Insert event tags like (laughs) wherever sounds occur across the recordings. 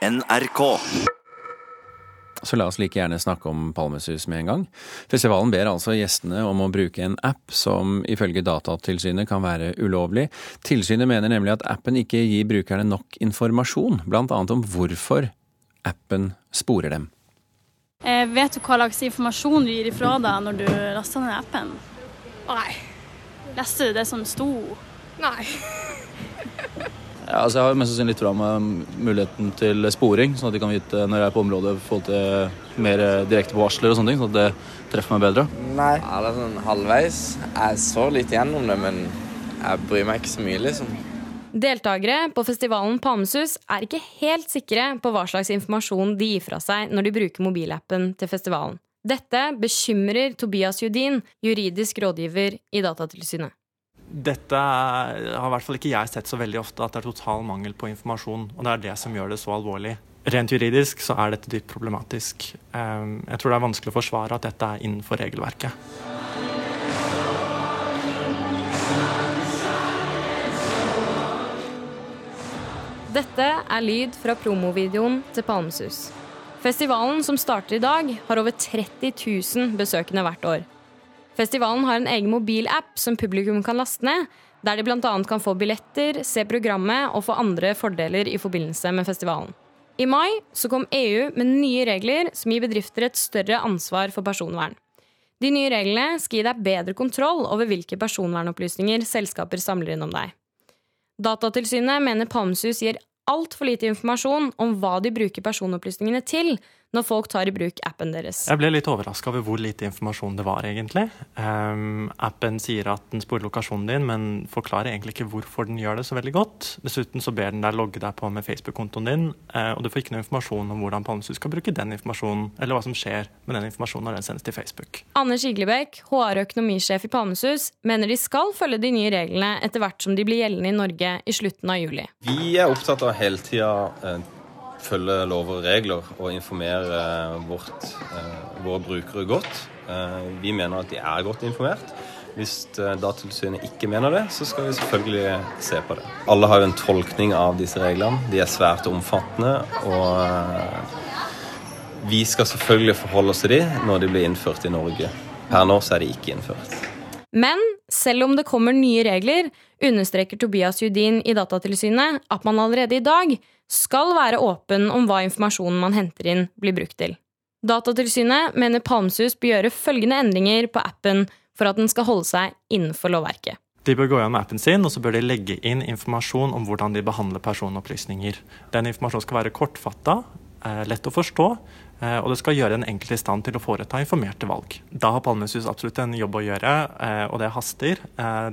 NRK. Så la oss like gjerne snakke om Palmesus med en gang. Festivalen ber altså gjestene om å bruke en app som ifølge Datatilsynet kan være ulovlig. Tilsynet mener nemlig at appen ikke gir brukerne nok informasjon, bl.a. om hvorfor appen sporer dem. Eh, vet du hva slags informasjon du gir ifra deg når du laster ned appen? Nei. Leste du det som sto? Nei. (laughs) Ja, altså jeg har mest sannsynlig fra med muligheten til sporing, sånn at de kan vite når jeg er på området i forhold til mer direkte på varsler og sånne ting, sånn at det treffer meg bedre. Nei. Ja, det er sånn halvveis. Jeg så litt gjennom det, men jeg bryr meg ikke så mye, liksom. Deltakere på festivalen Palmesus er ikke helt sikre på hva slags informasjon de gir fra seg når de bruker mobilappen til festivalen. Dette bekymrer Tobias Judin, juridisk rådgiver i Datatilsynet. Dette har i hvert fall ikke jeg sett så veldig ofte, at det er total mangel på informasjon. Og det er det som gjør det så alvorlig. Rent juridisk så er dette dypt problematisk. Ehm, jeg tror det er vanskelig å forsvare at dette er innenfor regelverket. Dette er lyd fra promovideoen til Palmesus. Festivalen som starter i dag, har over 30 000 besøkende hvert år. Festivalen har en egen mobilapp som publikum kan laste ned, der de bl.a. kan få billetter, se programmet og få andre fordeler i forbindelse med festivalen. I mai så kom EU med nye regler som gir bedrifter et større ansvar for personvern. De nye reglene skal gi deg bedre kontroll over hvilke personvernopplysninger selskaper samler inn om deg. Datatilsynet mener Palmesus gir altfor lite informasjon om hva de bruker personopplysningene til, når folk tar i bruk appen deres. Jeg ble litt overraska over hvor lite informasjon det var, egentlig. Um, appen sier at den sporer lokasjonen din, men forklarer egentlig ikke hvorfor den gjør det så veldig godt. Dessuten så ber den deg logge deg på med Facebook-kontoen din, uh, og du får ikke noe informasjon om hvordan Palmesus skal bruke den informasjonen, eller hva som skjer med den informasjonen når den sendes til Facebook. Anders Iglebekk, HR- og økonomisjef i Palmesus, mener de skal følge de nye reglene etter hvert som de blir gjeldende i Norge i slutten av juli. Vi er opptatt av hele tida uh, følge lover og regler og informere vårt, eh, våre brukere godt. Eh, vi mener at de er godt informert. Hvis eh, Datatilsynet ikke mener det, så skal vi selvfølgelig se på det. Alle har jo en tolkning av disse reglene. De er svært omfattende. Og vi skal selvfølgelig forholde oss til de når de blir innført i Norge. Per nå så er de ikke innført. Men selv om det kommer nye regler, understreker Tobias Judin i Datatilsynet at man allerede i dag skal være åpen om hva informasjonen man henter inn, blir brukt til. Datatilsynet mener Palmsus bør gjøre følgende endringer på appen for at den skal holde seg innenfor lovverket. De bør gå gjennom appen sin og så bør de legge inn informasjon om hvordan de behandler personopplysninger. Den informasjonen skal være kortfatta, lett å forstå, eh, og det skal gjøre den enkelte i stand til å foreta informerte valg. Da har Palmesus absolutt en jobb å gjøre, eh, og det haster.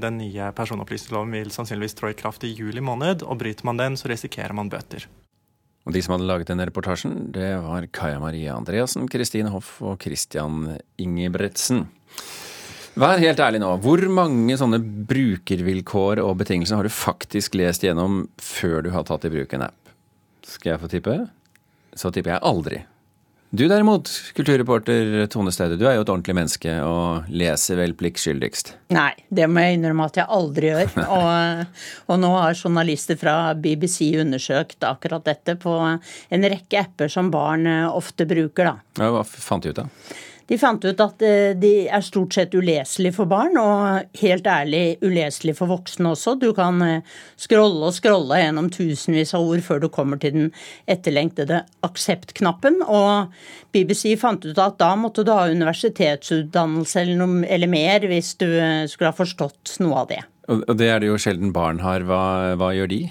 Den nye personopplysningsloven vil sannsynligvis trå i kraft i juli måned, og bryter man den, så risikerer man bøter. Og De som hadde laget denne reportasjen, det var Kaja Marie Andreassen, Kristine Hoff og Christian Ingebretsen. Vær helt ærlig nå. Hvor mange sånne brukervilkår og betingelser har du faktisk lest gjennom før du har tatt i bruk en app? Skal jeg få tippe? Så tipper jeg aldri. Du derimot, kulturreporter Tone Staude, du er jo et ordentlig menneske og leser vel pliktskyldigst? Nei, det må jeg innrømme at jeg aldri gjør. (laughs) Og, og, nå har journalister fra BBC undersøkt akkurat dette på en rekke apper som barn ofte bruker, da. Ja, hva fant de ut av? De fant ut at eh, de er stort sett uleselige for barn, og helt ærlig uleselige for voksne også. Du kan eh, scrolle og scrolle gjennom tusenvis av ord før du kommer til den etterlengtede aksept-knappen. Og BBC fant ut at da måtte du ha universitetsutdannelse eller, noe, eller mer hvis du eh, skulle ha forstått noe av det. Og det er det jo sjelden barn har. Hva, hva gjør de?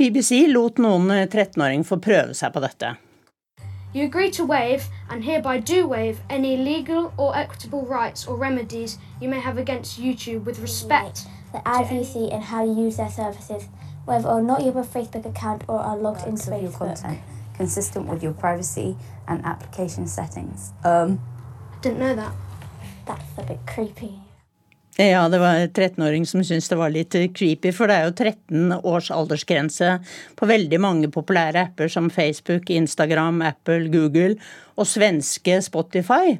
BBC lot noen 13-åringer få prøve seg på dette. You agree to waive, and hereby do waive, any legal or equitable rights or remedies you may have against YouTube with respect to the IVC and how you use their services, whether or not you have a Facebook account or are logged into Facebook. Your content, consistent with your privacy and application settings. Um, I didn't know that. That's a bit creepy. Ja, det var en 13-åring som syntes det var litt creepy, for det er jo 13 års aldersgrense på veldig mange populære apper som Facebook, Instagram, Apple, Google og svenske Spotify.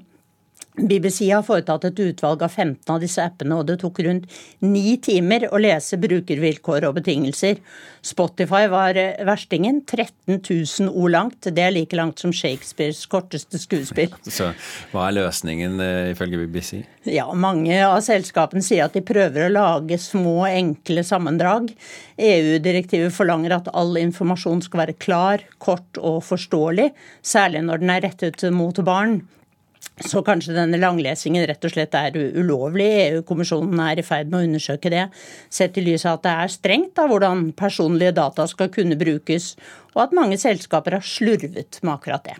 BBC har foretatt et utvalg av 15 av disse appene, og det tok rundt ni timer å lese brukervilkår og betingelser. Spotify var eh, verstingen. 13 000 ord langt. Det er like langt som Shakespeares korteste skuespill. (laughs) Så hva er løsningen eh, ifølge BBC? Ja, mange av selskapene sier at de prøver å lage små, enkle sammendrag. EU-direktivet forlanger at all informasjon skal være klar, kort og forståelig, særlig når den er rettet mot barn. Så kanskje denne langlesingen rett og slett er ulovlig. EU-kommisjonen er i ferd med å undersøke det, sett i lys av at det er strengt av hvordan personlige data skal kunne brukes, og at mange selskaper har slurvet med akkurat det.